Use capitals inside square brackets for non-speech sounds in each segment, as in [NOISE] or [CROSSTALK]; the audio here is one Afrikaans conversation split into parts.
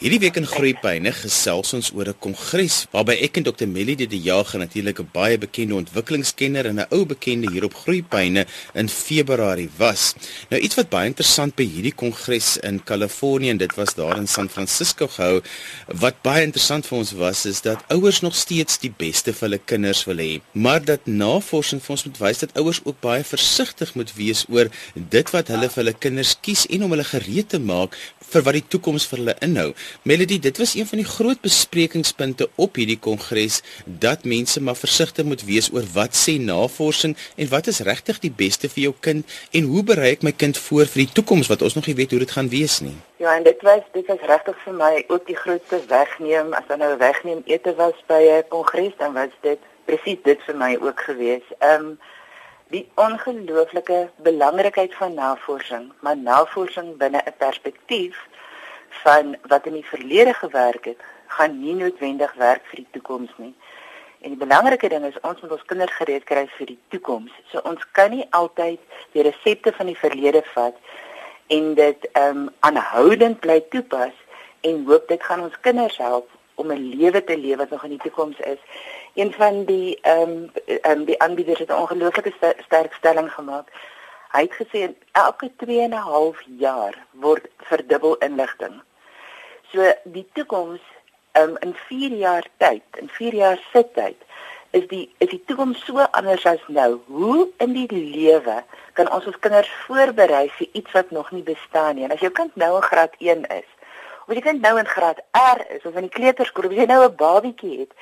Hierdie week in Groepyne gesels ons oor 'n kongres waarby ek en Dr. Melody die Jager natuurlik 'n baie bekende ontwikkelingskenner en 'n ou bekende hier op Groepyne in Februarie was. Nou iets wat baie interessant by hierdie kongres in Kalifornië en dit was daar in San Francisco gehou, wat baie interessant vir ons was is dat ouers nog steeds die beste vir hulle kinders wil hê, maar dat navorsing vir ons moet wys dat ouers ook baie versigtig moet wees oor dit wat hulle vir hulle kinders kies en om hulle gereed te maak vir wat die toekoms vir hulle inhou. Melody, dit was een van die groot besprekingspunte op hierdie kongres dat mense maar versigtig moet wees oor wat sê navorsing en wat is regtig die beste vir jou kind en hoe berei ek my kind voor vir die toekoms wat ons nog nie weet hoe dit gaan wees nie. Ja, en dit was dit was regtig vir my ook die grootste wegneem as dan nou wegneem ete was by 'n kongres dan was dit presies dit vir my ook gewees. Ehm um, die ongelooflike belangrikheid van navorsing, maar navorsing binne 'n perspektief van wat in die verlede gewerk het, gaan nie noodwendig werk vir die toekoms nie. En die belangrike ding is ons moet ons kinders gereed kry vir die toekoms. So ons kan nie altyd die resepte van die verlede vat en dit ehm um, aanhoudend bly toepas en hoop dit gaan ons kinders help om 'n lewe te lewe wat nog in die toekoms is. Een van die ehm um, um, die aanbieders het 'n ongelooflike sterk stelling gemaak. Hy het gesê elke 2 en 'n half jaar word verdubbel inligting. So die toekoms um, in 4 jaar tyd, in 4 jaar se tyd, is die is die toekoms so anders as nou. Hoe in die lewe kan ons ons kinders voorberei vir iets wat nog nie bestaan nie? En as jou kind nou in graad 1 is, of jy kind nou in graad R is of in die kleuterskool, of jy nou 'n babietjie het,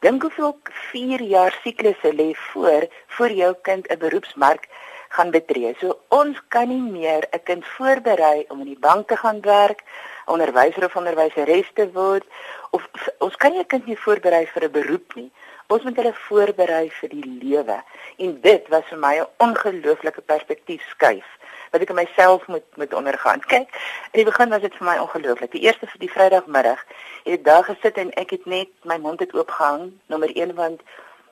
dink hoeveel 4 jaar siklusse lê voor vir jou kind 'n beroepsmark gaan betree. So ons kan nie meer 'n kind voorberei om in die bank te gaan werk, onderwyser of onderwyseres te word of ons kan nie 'n kind nie voorberei vir 'n beroep nie. Ons moet hulle voorberei vir die lewe. En dit was vir my 'n ongelooflike perspektief skuif wat ek myself moet moet ondergaan. Kyk, in die begin was dit vir my ongelooflik. Die eerste vir die Vrydagmiddag het ek daar gesit en ek het net my mond het oopgehang, nommer 1 want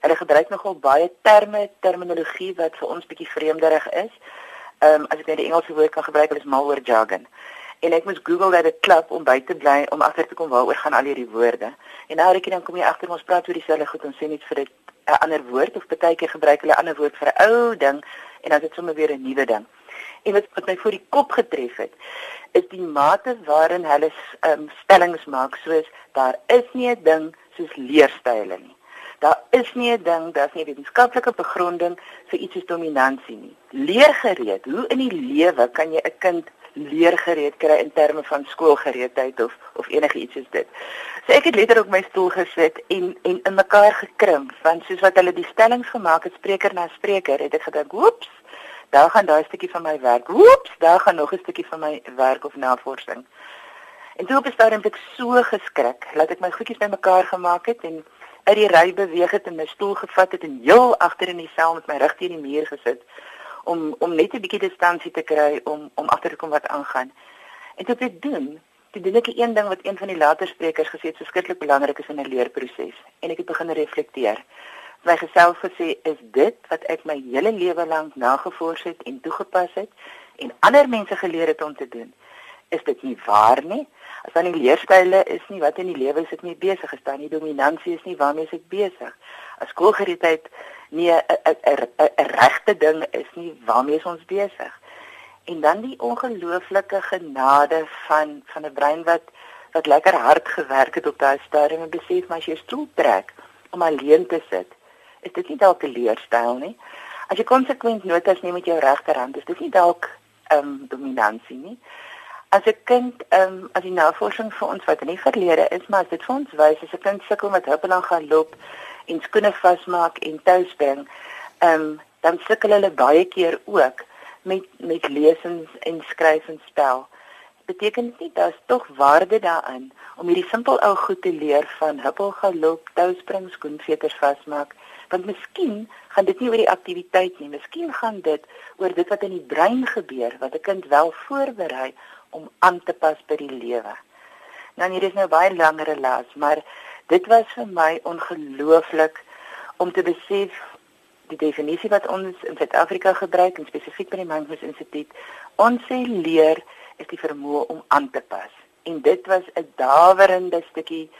Hulle gebruik nogal baie terme, terminologie wat vir ons bietjie vreemderig is. Ehm um, as ek net die Engelse woord kan gebruik, is malware jargon. En ek moes Google dat dit klap om by te bly om agter te kom waaroor gaan al hierdie woorde. En nou reken dan kom jy agter ons praat oor dieselfde goed ons sê net vir 'n ander woord of baie keer gebruik hulle 'n ander woord vir 'n ou ding en dan is dit sommer weer 'n nuwe ding. En wat wat my voor die kop getref het, is die mate waarin hulle ehm um, stellings maak soos daar is nie 'n ding soos leerstyle nie. Daar is nie 'n ding, daar's nie 'n wetenskaplike begronding vir iets soos dominansie nie. Leergereed, hoe in die lewe kan jy 'n kind leergereed kry in terme van skoolgereedheid of of enige iets soos dit. So ek het letterlik op my stoel gesit en en in mekaar gekrimp want soos wat hulle die stellings gemaak het spreker na spreker het ek gedink, "Oeps, daar gaan daai stukkie van my werk. Oeps, daar gaan nog 'n stukkie van my werk of navorsing." En toe op 'n stadium het ek so geskrik dat ek my goedjies bymekaar gemaak het en uit die ry beweeg het en my stoel gevat het en heel agter in die sel met my rug teen die muur gesit om om net 'n bietjie distansie te kry om om agter te kom wat aangaan. En dit het doen. Dit is net een ding wat een van die later sprekers gesê het, verskriklik belangrik is in 'n leerproses en ek het begin reflekteer. My geself gesê is dit wat ek my hele lewe lank nagevors het en toegepas het en ander mense geleer het om te doen. Is dit nie waar nie? As dan die leerstyle is nie wat in die lewe is ek nie besig is dan die dominansie is nie waarmee ek besig. As skoolgerietheid nie 'n regte ding is nie waarmee ons besig. En dan die ongelooflike genade van van 'n brein wat wat lekker hard gewerk het op daai stadium en besef maar as jy stoel trek om alleen te sit, is dit nie dalk 'n leerstyl nie. As jy konsekwent notas neem met jou regterhand, is dit nie dalk ehm um, dominansie nie as 'n kind ehm um, as die navorsing vir ons wat in die verlede is, maar as dit vir ons wys as 'n kind sukkel met en dan gaan loop en skoene vasmaak en toes bring, ehm um, dan sukkel hulle baie keer ook met met lesens en skryf en spel. Beteken dit nie daar's tog waarde daarin om hierdie simpel ou goed te leer van huppel galop, toes spring, skoenveters vasmaak? Want miskien gaan dit nie oor die aktiwiteit nie, miskien gaan dit oor dit wat in die brein gebeur wat 'n kind wel voorberei om aan te pas by die lewe. Nou hier is nou baie langere las, maar dit was vir my ongelooflik om te besef die definisie wat ons in Suid-Afrika gebruik en spesifiek by die Mindfulness Instituut, ons sê leer is die vermoë om aan te pas. En dit was 'n dawerende stukkie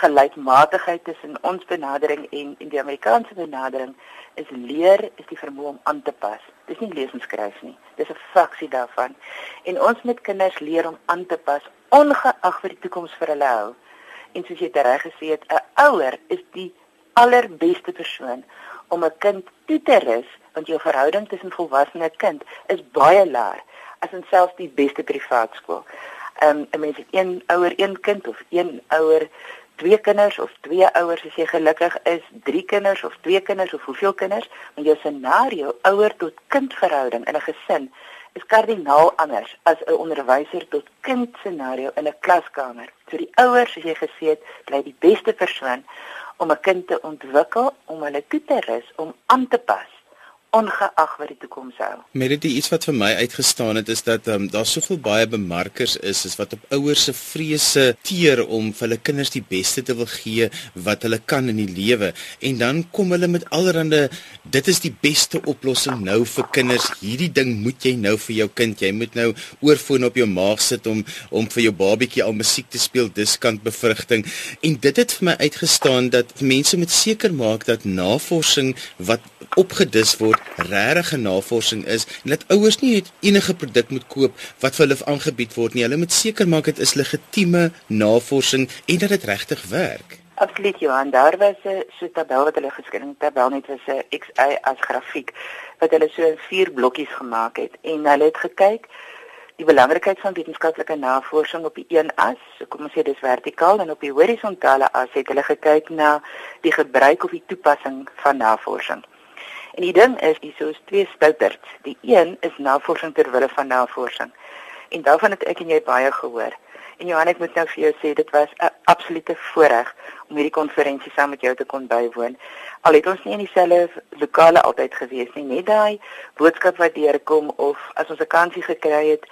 gelykmatigheid tussen ons benadering en en die Amerikaanse benadering is leer is die vermoë om aan te pas. Dis nie lees en skryf nie. Dis 'n fraksie daarvan. En ons met kinders leer om aan te pas ongeag wat die toekoms vir hulle hou. En soos jy reg gesê het, 'n ouer is die allerbeste persoon om 'n kind toe te rus want jou verhouding tussen volwasse en kind is baie laag as in selfs die beste privaat skool. Ehm um, 'n mens het een ouer, een kind of een ouer twee kinders of twee ouers as jy gelukkig is, drie kinders of twee kinders of hoeveel kinders, want jou scenario ouer tot kind verhouding in 'n gesin is kardinaal anders as 'n onderwyser tot kind scenario in 'n klaskamer. So die ouers, as jy gesê het, bly die beste persoon om 'n kind te ontwikkel, om hulle toe te rus om aan te pas ongeag wat die toekoms hou. Met dit iets wat vir my uitgestaan het is dat um, daar soveel baie bemarkers is is wat op ouers se vrese teer om vir hulle kinders die beste te wil gee wat hulle kan in die lewe. En dan kom hulle met allerlei dit is die beste oplossing nou vir kinders. Hierdie ding moet jy nou vir jou kind. Jy moet nou oorfoon op jou maag sit om om vir jou babietjie al musiek te speel diskant bevrugting. En dit het vir my uitgestaan dat mense moet seker maak dat navorsing wat opgedis word regte navorsing is en dat ouers nie enige produk moet koop wat vir hulle aangebied word nie. Hulle moet seker maak dit is legitieme navorsing en dat dit regtig werk. Absoluut Johan, daar was 'n so tabel wat hulle geskryf het, tabel net was 'n XY as grafiek wat hulle so in vier blokkies gemaak het en hulle het gekyk die belangrikheid van wetenskaplike navorsing op die een as, so kom ons sê dis vertikaal en op die horisontale as het hulle gekyk na die gebruik of die toepassing van navorsing. En die ding is, hier is twee stouterts. Die een is navorsing ter wille van navorsing. En daarvan het ek en jy baie gehoor. En Johan, ek moet nou vir jou sê dit was 'n absolute voorreg om hierdie konferensie saam met jou te kon bywoon. Al het ons nie in dieselfde lokale altyd gewees nie, net daai boodskap wat deurkom of as ons 'n kansie gekry het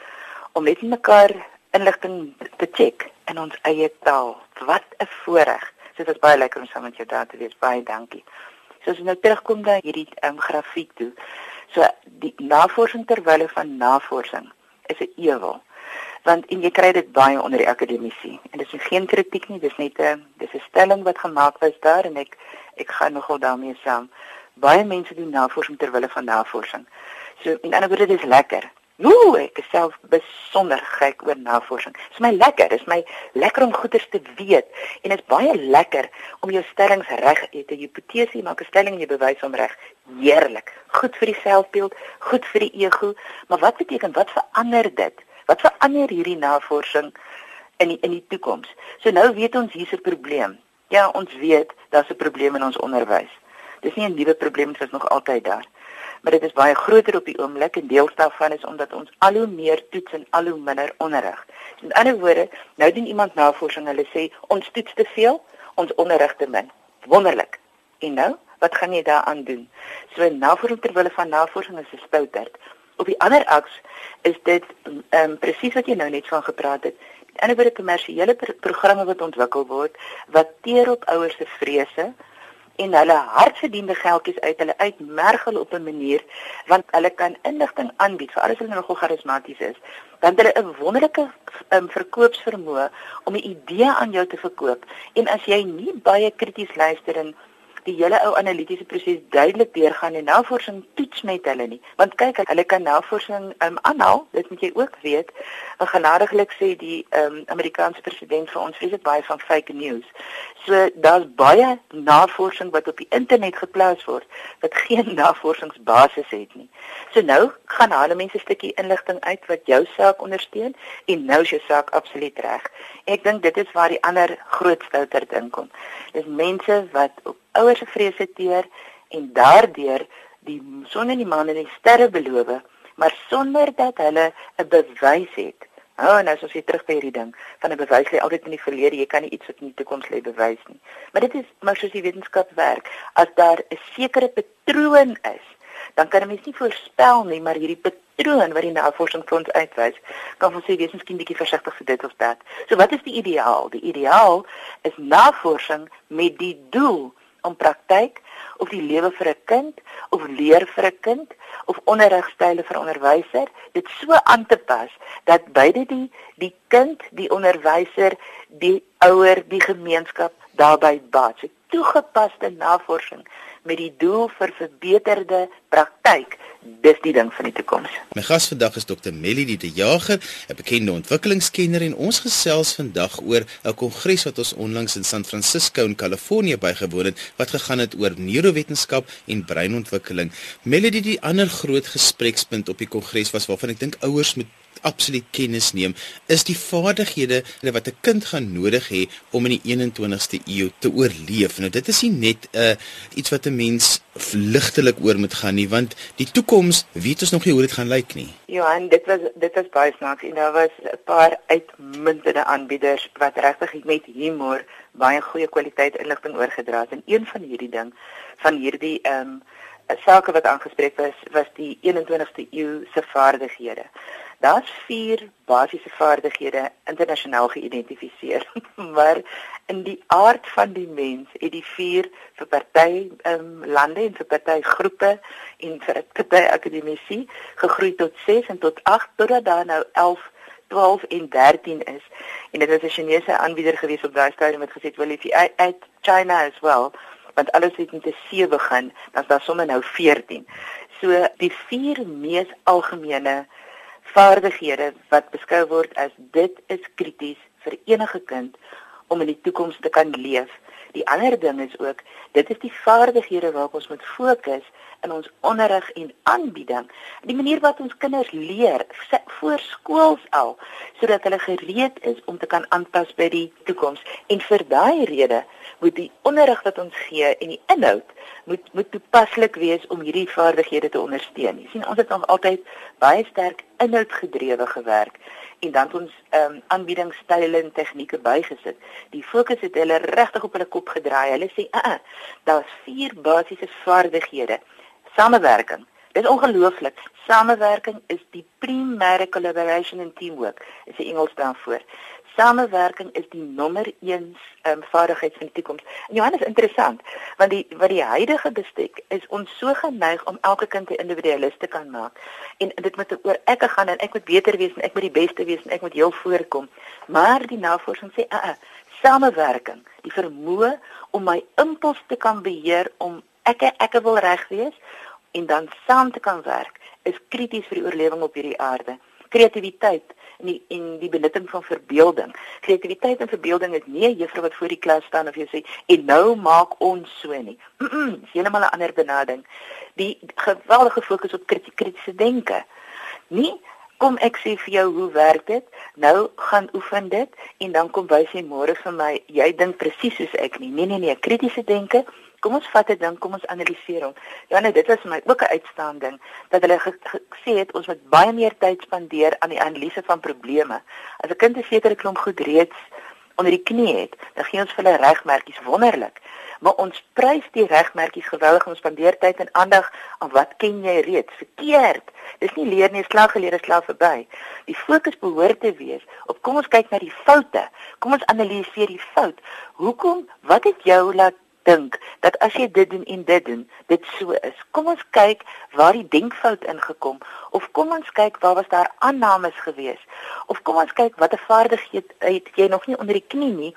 om net mekaar inligting te check in ons eie taal. Wat 'n voorreg. Dit was baie lekker om saam met jou daar te wees. Baie dankie. So as ons nou terugkom na hierdie um, grafiek toe. So die navorsing terwyl van navorsing is 'n ewel. Want en jy kry dit baie onder die akademisie. En dis geen kritiek nie, dis net 'n dis 'n stelling wat gemaak was daar en ek ek gaan nogal daarmee saam. Baie mense doen navorsing terwyl van navorsing. So in ander woorde dis lekker. Ooh, ek is self besonder gek oor navorsing. Dit is my lekker, dit is my lekker om goeders te weet en dit is baie lekker om jou stellings reg te hê. 'n Hipotese maak 'n stelling en jy bewys hom reg. Heerlik. Goed vir die selfbeeld, goed vir die ego. Maar wat beteken wat verander dit? Wat verander hierdie navorsing in die, in die toekoms? So nou weet ons hier's 'n probleem. Ja, ons weet daar's 'n probleem in ons onderwys. Dis nie 'n nuwe probleem, dit is nog altyd daar maar dit is baie groter op die oomblik en deel daarvan is omdat ons al hoe meer toets en al hoe minder onderrig. So in ander woorde, nou doen iemand navorsing, hulle sê ons toets te veel, ons onderrig te min. Wonderlik. En nou, wat gaan jy daaraan doen? So navorsing ter wille van navorsing is 'n stouterd. Op die ander aks is dit ehm um, presies wat jy nou net van gepraat het. Ander woorde kommersiële pro programme wat ontwikkel word wat teer op ouers se vrese en hulle hardverdiende geldjies uit hulle uitmergel op 'n manier want hulle kan inligting aanbied vir alles wat nogal charismaties is. Dan hulle 'n wonderlike um, verkoopsvermoë om 'n idee aan jou te verkoop. En as jy nie baie krities luister en die hele ou analitiese proses duidelik deurgaan en navorsing toets met hulle nie. Want kyk, hulle kan navorsing um, aanhaal, dit moet jy ook weet. Genadiglik sê die um, Amerikaanse president vir ons vreeslik baie van fake news. So daar's baie navorsing wat op die internet geplaas word wat [LAUGHS] geen navorsingsbasis het nie. So nou gaan hulle mense 'n stukkie inligting uit wat jou saak ondersteun en nou is jou saak absoluut reg. Ek dink dit is waar die ander groot stouter ding kom. Dis mense wat op ouers se vrese teer en daardeur die son en die maan en die sterre beloof, maar sonder dat hulle 'n bewys het. Oh, nou as weer terug by hierdie ding van 'n bewys lê altyd in die verlede, jy kan nie iets wat in die toekoms lê bewys nie. Maar dit is maar soos die wetenskap werk, as daar 'n sekere patroon is, dan kan 'n mens nie voorspel nie, maar hierdie patroon wat die navorsing vir ons uitwys, kan ons sê wees miskien bietjie versigtig vir dit of dat. So wat is die ideaal? Die ideaal is navorsing met die doel om praktyk of die lewe vir 'n kind of leer vir 'n kind of onderrigstyle vir onderwyser dit so aan te pas dat beide die die kind, die onderwyser, die ouer, die gemeenskap daarbey baat. So toegepaste navorsing met die doel vir verbeterde praktyk dis die ding van die toekoms. My gas vandag is Dr. Melly de Jager, 'n bekende ontwikkelingskenner en ons gesels vandag oor 'n kongres wat ons onlangs in San Francisco in Kalifornië bygewoon het wat gegaan het oor neurowetenskap en breinontwikkeling. Melly die ander groot gesprekspunt op die kongres was waarvan ek dink ouers moet absoluut kennis neem is die vaardighede wat 'n kind gaan nodig hê om in die 21ste eeu te oorleef. Nou dit is nie net 'n uh, iets wat 'n mens ligtelik oor moet gaan nie want die toekoms weet ons nog nie hoe dit gaan lyk nie. Johan, dit was dit was baie snaaks en daar was 'n paar uitmuntende aanbieders wat regtig met humor baie goeie kwaliteit inligting oorgedra het en een van hierdie ding van hierdie ehm um, sake wat aangespreek was was die 21ste eeu se vaardighede. Daar's vier basiese vaardighede internasionaal geïdentifiseer, [LAUGHS] maar in die aard van die mens het die vier vir party um, lande en vir party groepe en vir party akademici gegroei tot 6 en tot 8 totdat daar nou 11 12 en 13 is. En dit was 'n Chinese aanbieder gewees op daai stadium wat gesê het wil jy uit China as well want alles het met 'n C begin dan is daar sommer nou 14 so die vier mees algemene vaardighede wat beskou word as dit is krities vir enige kind om in die toekoms te kan leef. Die ander ding is ook dit is die vaardighede waarop ons moet fokus in ons onderrig en aanbieding. Die manier wat ons kinders leer voor skools al sodat hulle gereed is om te kan aanpas by die toekoms. En vir daai rede moet die onderrig wat ons gee en die inhoud moet moet toepaslik wees om hierdie vaardighede te ondersteun. Jy sien ons het nog altyd baie sterk inhoudgedrewe gewerk en dan ons ehm um, aanbiedingsstyle en tegnieke bygesit. Die fokus het hulle regtig op hulle kop gedraai. Hulle sê, "Uh, uh daar's vier basiese vaardighede. Samewerking. Dit is ongelooflik. Samewerking is die primêre collaboration en teamwork. Is 'n Engels daarvoor samewerking is die nommer 1 um, ehm, vaardigheid van die toekoms. En Johannes interessant, want die wat die huidige bestek is ons so geneig om elke kind 'n individualis te kan maak. En dit moet oor ek gaan en ek moet beter wees en ek moet die beste wees en ek moet heel voorkom. Maar die navorsing sê, "Ag, uh, uh, samewerking, die vermoë om my impuls te kan beheer om ek ek wil reg wees en dan saam te kan werk, is krities vir die oorlewing op hierdie aarde." Kreatiwiteit en die en die benutting van verbeelding. Kreatiwiteit en verbeelding is nie 'n juffrou wat voor die klas staan of jy sê en nou maak ons so nie. Dis heeltemal 'n ander benadering. Die geweldige fokus op kritiese denke. Nie kom ek sê vir jou hoe werk dit? Nou gaan oefen dit en dan kom wys jy môre vir my jy dink presies soos ek nie. Nee nee nee, kritiese denke Kom ons vat dit dan, kom ons analiseer hom. Ja nee, dit was vir my ook 'n uitstaande ding dat hulle gesê het ons moet baie meer tyd spandeer aan die analise van probleme. As 'n kind 'n sekere klomp goed reeds onder die knie het, dan gee ons vir hulle regmerkies wonderlik. Maar ons prys die regmerkies geweldig ons spandeer tyd en aandag aan wat ken jy reeds verkeerd. Dis nie leer nie, slag geleer, slag verby. Die fokus behoort te wees op kom ons kyk na die foute. Kom ons analiseer die fout. Hoekom? Wat het jou laat dink dat as jy dit doen en dit doen, dit so is. Kom ons kyk waar die denkfout ingekom of kom ons kyk waar was daar aannames gewees of kom ons kyk watter vaardighede het jy nog nie onder die knie nie.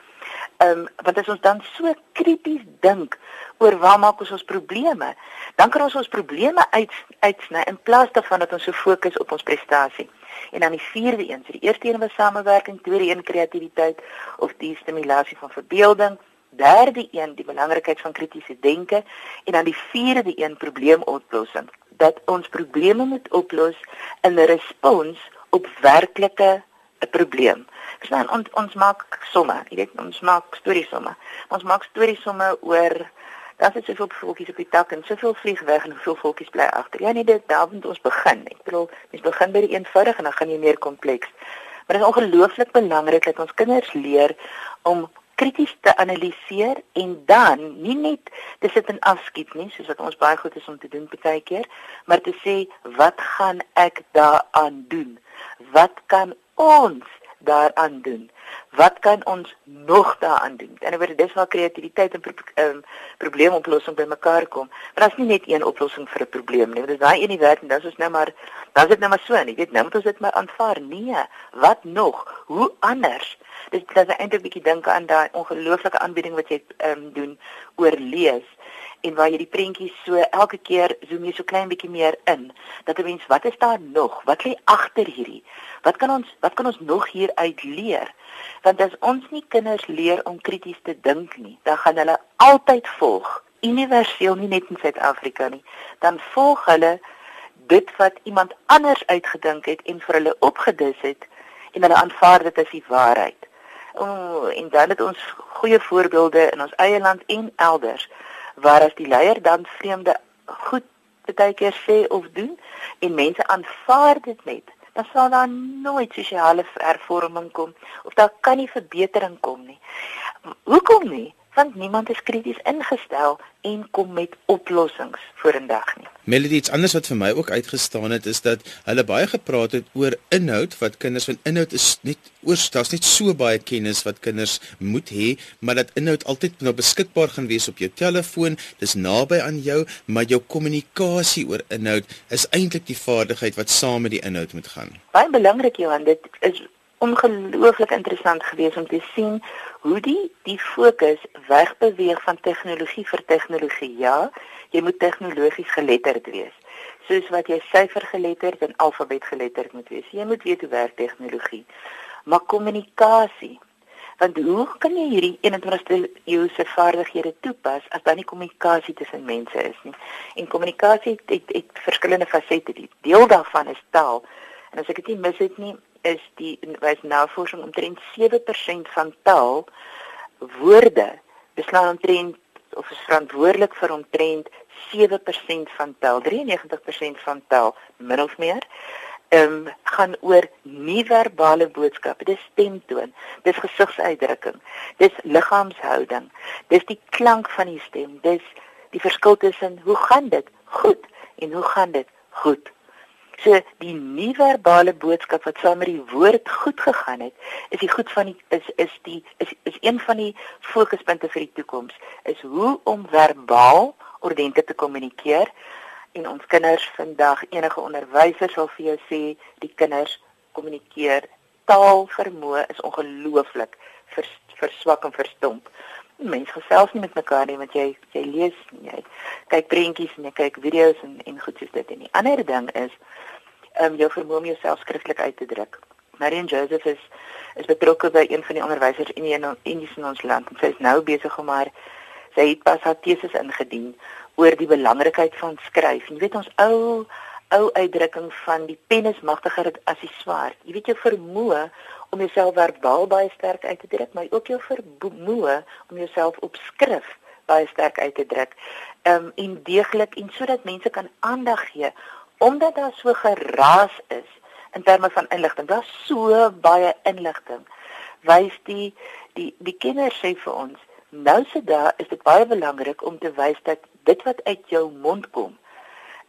Ehm um, want as ons dan so krities dink oor waar maak ons ons probleme, dan kan ons ons probleme uit uitsny in plaas daarvan dat ons so fokus op ons prestasie. En dan die vierde een, so die eerste een was samewerking, tweede een kreatiwiteit of die stimulasie van verbeelding derde een die belangrikheid van kritiese denke en dan die vierde een probleemoplossing dat ons probleme moet oplos in 'n respons op werklike 'n probleem. Verstaan ons ons maak somme, jy weet ons maak stories somme. Ons maak stories somme oor daar is soveel voeltjies op die tak en soveel vlieg weg en hoeveel voeltjies bly agter. Ja nee, dit daar moet ons begin. Ek bedoel, mens begin by die eenvoudig en dan gaan jy meer kompleks. Maar dit is ongelooflik belangrik dat ons kinders leer om krities te analiseer en dan nie net te sit en afskiet nie soos wat ons baie goed is om te doen baie keer, maar te sê wat gaan ek daaraan doen? Wat kan ons daaraan doen? Wat kan ons nog daaraan doen? En oor dis waar kreatiwiteit en pro um, probleemoplossing bymekaar kom. Maar daar's nie net een oplossing vir 'n probleem nie. Dit is daai een nie werk en dan is ons nou maar dan is dit nou maar so, nie weet nou moet ons dit maar aanvaar. Nee, wat nog? Hoe anders? Dit dit is eintlik 'n bietjie dink aan daai ongelooflike aanbieding wat jy ehm um, doen oor lees en waar jy die prentjies so elke keer zoom jy so klein bietjie meer in dat 'n mens wat is daar nog? Wat lê agter hierdie? Wat kan ons wat kan ons nog hier uit leer? Want as ons nie kinders leer om krities te dink nie dan gaan hulle altyd volg universeel nie net in Suid-Afrika nie. Dan volg hulle dit wat iemand anders uitgedink het en vir hulle opgedis het en hulle aanvaar dit as die waarheid o oh, en dan het ons goeie voorbeelde in ons eie land en elders waar as die leier dan vreemde goed baie keer sê of doen en mense aanvaar dit net dan sal daar nooit sosiale hervorming kom of daar kan nie verbetering kom nie. Hoekom nie want niemand is krities ingestel en kom met oplossings vorendag nie. Melody iets anders wat vir my ook uitgestaan het is dat hulle baie gepraat het oor inhoud wat kinders van inhoud is net oor daar's net so baie kennis wat kinders moet hê, maar dat inhoud altyd nou beskikbaar gaan wees op jou telefoon, dis naby aan jou, maar jou kommunikasie oor inhoud is eintlik die vaardigheid wat saam met die inhoud moet gaan. Baie belangrik Johan, dit is ongelooflik interessant geweest om te sien hoe die die fokus wegbeweeg van tegnologie vir tegnologie. Ja, jy moet tegnologies geletterd wees. Soos wat jy syfergeletterd en alfabetgeletterd moet wees. Jy moet weet hoe werk tegnologie. Maar kommunikasie want hoe kan jy hierdie 21ste eeuse vaardighede toepas as daar nie kommunikasie tussen mense is nie? En kommunikasie het, het, het verskillende fasette. Die deel daarvan is taal. En as ek dit nie mis het nie, is die wys navorsing omtrent 7% van taal woorde beslaan omtrent of is verantwoordelik vir omtrent 7% van taal 93% van taal min of meer ehm um, gaan oor nie-verbale boodskappe dis stemtoon dis gesigsuitdrukking dis liggaamshouding dis die klank van die stem dis die verskil tussen hoe gaan dit goed en hoe gaan dit goed So die nie-verbale boodskap wat saam met die woord goed gegaan het, is die goed van die is is die is is een van die fokuspunte vir die toekoms. Is hoe om verbaal ordentlik te kommunikeer. En ons kinders vandag enige onderwyser sal vir jou sê die kinders kommunikeer taalvermoë is ongelooflik vers, verswak en verstomp mense gesels nie met mekaar nie want jy jy lees nie jy kyk prentjies en jy kyk video's en en goed soos dit en die ander ding is um, jou vermoë om jouself skriftelik uit te druk. Marion Joseph is is betrokke by een van die onderwysers in die Indies in ons land en sy is nou besig om haar sy het pas haar teses ingedien oor die belangrikheid van skryf. Jy weet ons ou ou uitdrukking van die pen is magtiger as die swaard. Jy weet jou vermoë om jouself verbaal baie sterk uit te druk, maar ook jou vermoë om jouself op skrif baie sterk uit te druk. Ehm um, en deeglik en sodat mense kan aandag gee omdat daar so geraas is in terme van inligting, daar's so baie inligting. Wys die die die kinders sê vir ons, nou se daar is dit baie belangrik om te wys dat dit wat uit jou mond kom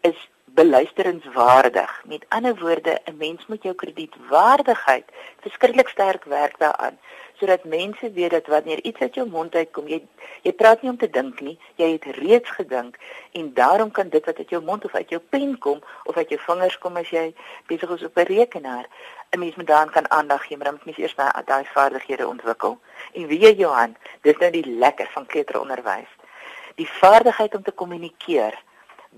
is beluisteringswaardig. Met ander woorde, 'n mens moet jou kredietwaardigheid verskriklik sterk werk daaraan sodat mense weet dat wanneer iets uit jou mond uitkom, jy jy praat nie om te dink nie, jy het reeds gedink en daarom kan dit wat uit jou mond of uit jou pen kom of uit jou vingers kom as jy besig is op 'n rekenaar, 'n mens moet daaraan kan aandag gee, maar dan moet mens eers daai vaardighede ontwikkel. En jy Johan, dis nou die lekker van kleuteronderwys. Die vaardigheid om te kommunikeer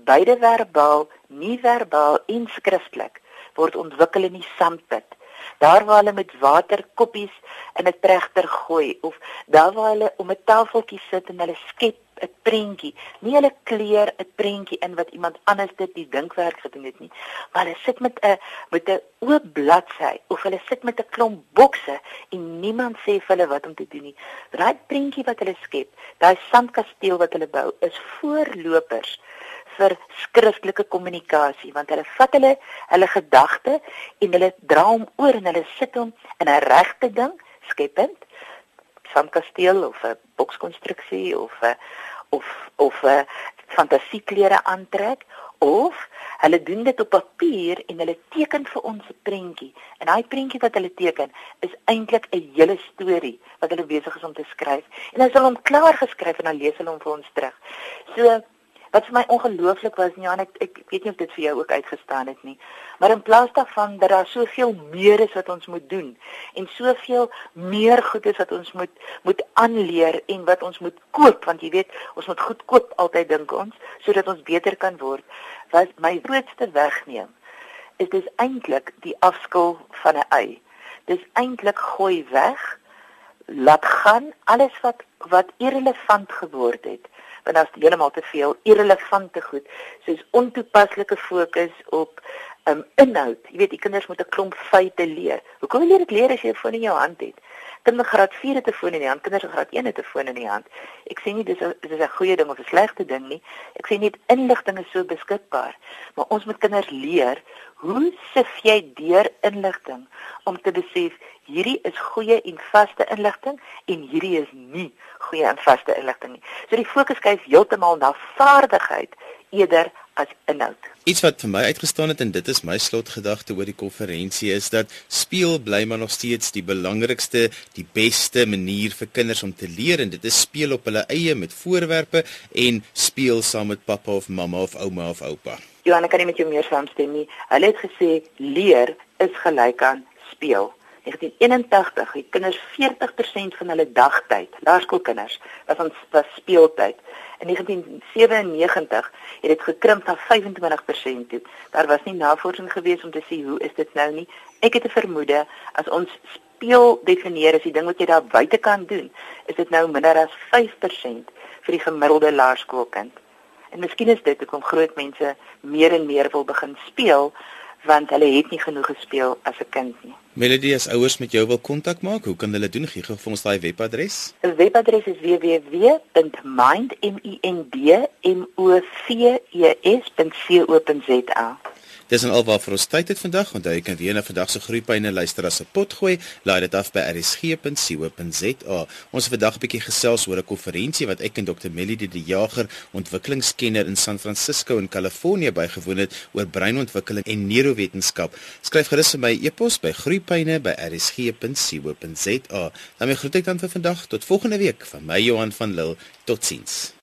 beide verbaal, nie verbaal en skriftelik word ontwikkel in die sandpit. Daar waar hulle met waterkoppies in 'n trechter gooi of daar waar hulle om 'n tafeltjie sit en hulle skep 'n prentjie. Nie hulle kleur 'n prentjie in wat iemand anders dit die dinkwerk gedoen het nie, maar hulle sit met 'n met 'n oop bladsy of hulle sit met 'n klomp bokse en niemand sê vir hulle wat om te doen nie. Daai prentjie wat hulle skep, daai sandkasteel wat hulle bou, is voorlopers vir skriftelike kommunikasie want hulle vat hulle hulle gedagte en hulle dra hom oor en hulle sit hom in 'n regte ding skepend van kasteel of 'n bokskonstruksie of 'n of of 'n fantasieklere aantrek of hulle doen dit op papier en hulle teken vir ons 'n prentjie. En daai prentjie wat hulle teken is eintlik 'n hele storie wat hulle besig is om te skryf. En as hulle hom klaar geskryf en dan lees hulle hom vir ons terug. So wat vir my ongelooflik was, Jan, ek ek weet nie of dit vir jou ook uitgestaan het nie. Maar in plaas daarvan dat daar soveel meer is wat ons moet doen en soveel meer goed is wat ons moet moet aanleer en wat ons moet koop, want jy weet, ons moet goed koop altyd dink ons sodat ons beter kan word. Was my grootste wegneem is dis eintlik die afskil van 'n ei. Dis eintlik gooi weg laat gaan alles wat wat irrelevant geword het want daar's heeltemal te veel irrelevante goed soos ontoepaslike fokus op um, inhoud. Jy weet, die kinders moet 'n klomp feite leer. Hoekom jy dit leer as jy 'n foon in jou hand het? Kinders graad 4 het 'n foon in die hand, kinders graad 1 het 'n foon in die hand. Ek sê nie dis 'n dis 'n goeie ding of 'n slegte ding nie. Ek sê net inligting is so beskikbaar, maar ons moet kinders leer hoe sif jy deur inligting om te besef hierdie is goeie en vaste inligting en hierdie is nie goeie en vaste inligting nie. So die fokus skuif heeltemal na vaardigheid eerder as inhoud. Iets wat vir my uitgestaan het en dit is my slotgedagte oor die konferensie is dat speel bly maar nog steeds die belangrikste, die beste manier vir kinders om te leer en dit is speel op hulle eie met voorwerpe en speel saam met pappa of mamma of ouma of oupa. Johanna kan nie met jou meer saamstem nie. Hulle het gesê leer is gelyk aan speel. 1981 het kinders 40% van hulle dagtyd, laerskoolkinders, was was speeltyd. In 1997 het dit gekrimp na 25% toe. Daar was nie navorsing gewees om te sê hoe is dit nou nie. Ek het 'n vermoede as ons speel definieer as die ding wat jy daar buite kan doen, is dit nou minder as 5% vir die gemiddelde laerskoolkind. En miskien is dit hoekom groot mense meer en meer wil begin speel want hulle het nie genoeg gespeel as 'n kind nie. Melody as ouers met jou wil kontak maak, hoe kan hulle doen? Gee gou vir ons daai webadres. Die webadres is www.mindmoves.co.za. Dis en alwaar vir ons tyd het vandag. Onthou jy kan weer na vandag se groeipyne luister as 'n pot gooi. Laai dit af by rsg.co.za. Ons het vandag 'n bietjie gesels oor 'n konferensie wat ek en Dr. Melody die Jager, ontwikkelingskenner in San Francisco in Kalifornië bygewoon het oor breinontwikkeling en neurowetenskap. Skryf gerus vir my e-pos by groeipyne@rsg.co.za. Dan groet ek dan vir vandag tot volgende week van my Johan van Lille. Totsiens.